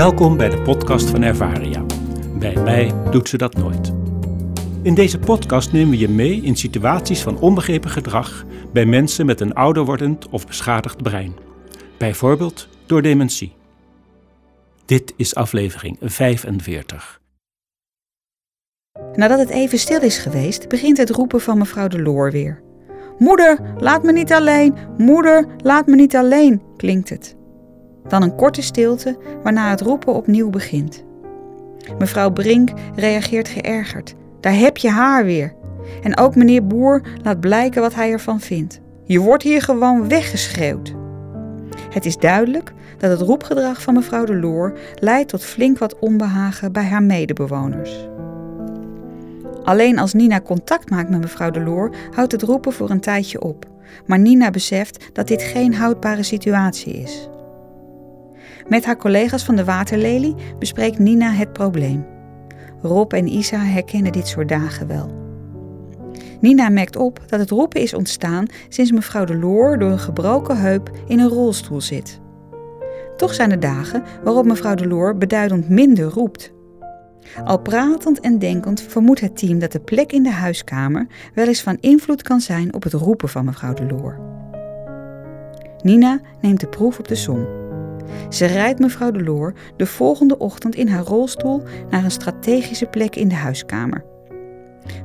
Welkom bij de podcast van Ervaria. Bij mij doet ze dat nooit. In deze podcast nemen we je mee in situaties van onbegrepen gedrag bij mensen met een ouder wordend of beschadigd brein. Bijvoorbeeld door dementie. Dit is aflevering 45. Nadat het even stil is geweest, begint het roepen van mevrouw de Loor weer. Moeder, laat me niet alleen! Moeder, laat me niet alleen! klinkt het. Dan een korte stilte, waarna het roepen opnieuw begint. Mevrouw Brink reageert geërgerd. Daar heb je haar weer. En ook meneer Boer laat blijken wat hij ervan vindt. Je wordt hier gewoon weggeschreeuwd. Het is duidelijk dat het roepgedrag van mevrouw de Loor leidt tot flink wat onbehagen bij haar medebewoners. Alleen als Nina contact maakt met mevrouw de Loor houdt het roepen voor een tijdje op. Maar Nina beseft dat dit geen houdbare situatie is. Met haar collega's van de Waterlelie bespreekt Nina het probleem. Rob en Isa herkennen dit soort dagen wel. Nina merkt op dat het roepen is ontstaan sinds mevrouw de Loor door een gebroken heup in een rolstoel zit. Toch zijn er dagen waarop mevrouw de Loor beduidend minder roept. Al pratend en denkend vermoedt het team dat de plek in de huiskamer wel eens van invloed kan zijn op het roepen van mevrouw de Loor. Nina neemt de proef op de som. Ze rijdt mevrouw de Loor de volgende ochtend in haar rolstoel naar een strategische plek in de huiskamer.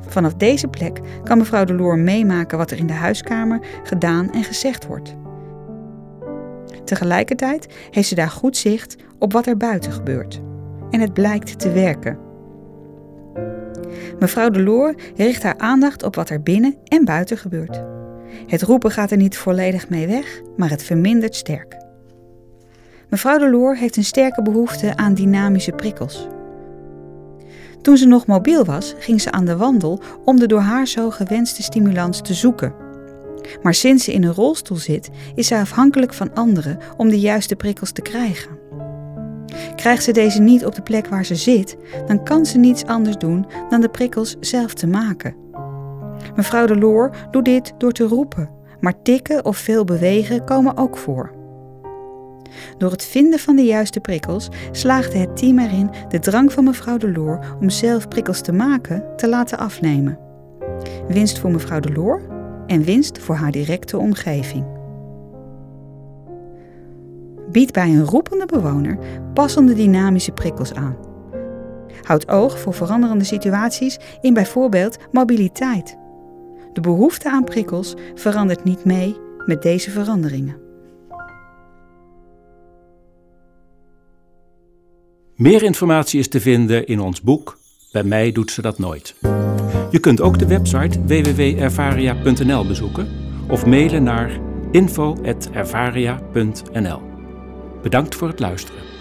Vanaf deze plek kan mevrouw de Loor meemaken wat er in de huiskamer gedaan en gezegd wordt. Tegelijkertijd heeft ze daar goed zicht op wat er buiten gebeurt. En het blijkt te werken. Mevrouw de Loor richt haar aandacht op wat er binnen en buiten gebeurt. Het roepen gaat er niet volledig mee weg, maar het vermindert sterk. Mevrouw de Loor heeft een sterke behoefte aan dynamische prikkels. Toen ze nog mobiel was, ging ze aan de wandel om de door haar zo gewenste stimulans te zoeken. Maar sinds ze in een rolstoel zit, is ze afhankelijk van anderen om de juiste prikkels te krijgen. Krijgt ze deze niet op de plek waar ze zit, dan kan ze niets anders doen dan de prikkels zelf te maken. Mevrouw de Loor doet dit door te roepen, maar tikken of veel bewegen komen ook voor. Door het vinden van de juiste prikkels slaagde het team erin de drang van mevrouw de Loor om zelf prikkels te maken te laten afnemen. Winst voor mevrouw de Loor en winst voor haar directe omgeving. Bied bij een roepende bewoner passende dynamische prikkels aan. Houd oog voor veranderende situaties in bijvoorbeeld mobiliteit. De behoefte aan prikkels verandert niet mee met deze veranderingen. Meer informatie is te vinden in ons boek Bij mij doet ze dat nooit. Je kunt ook de website www.ervaria.nl bezoeken of mailen naar info.ervaria.nl. Bedankt voor het luisteren.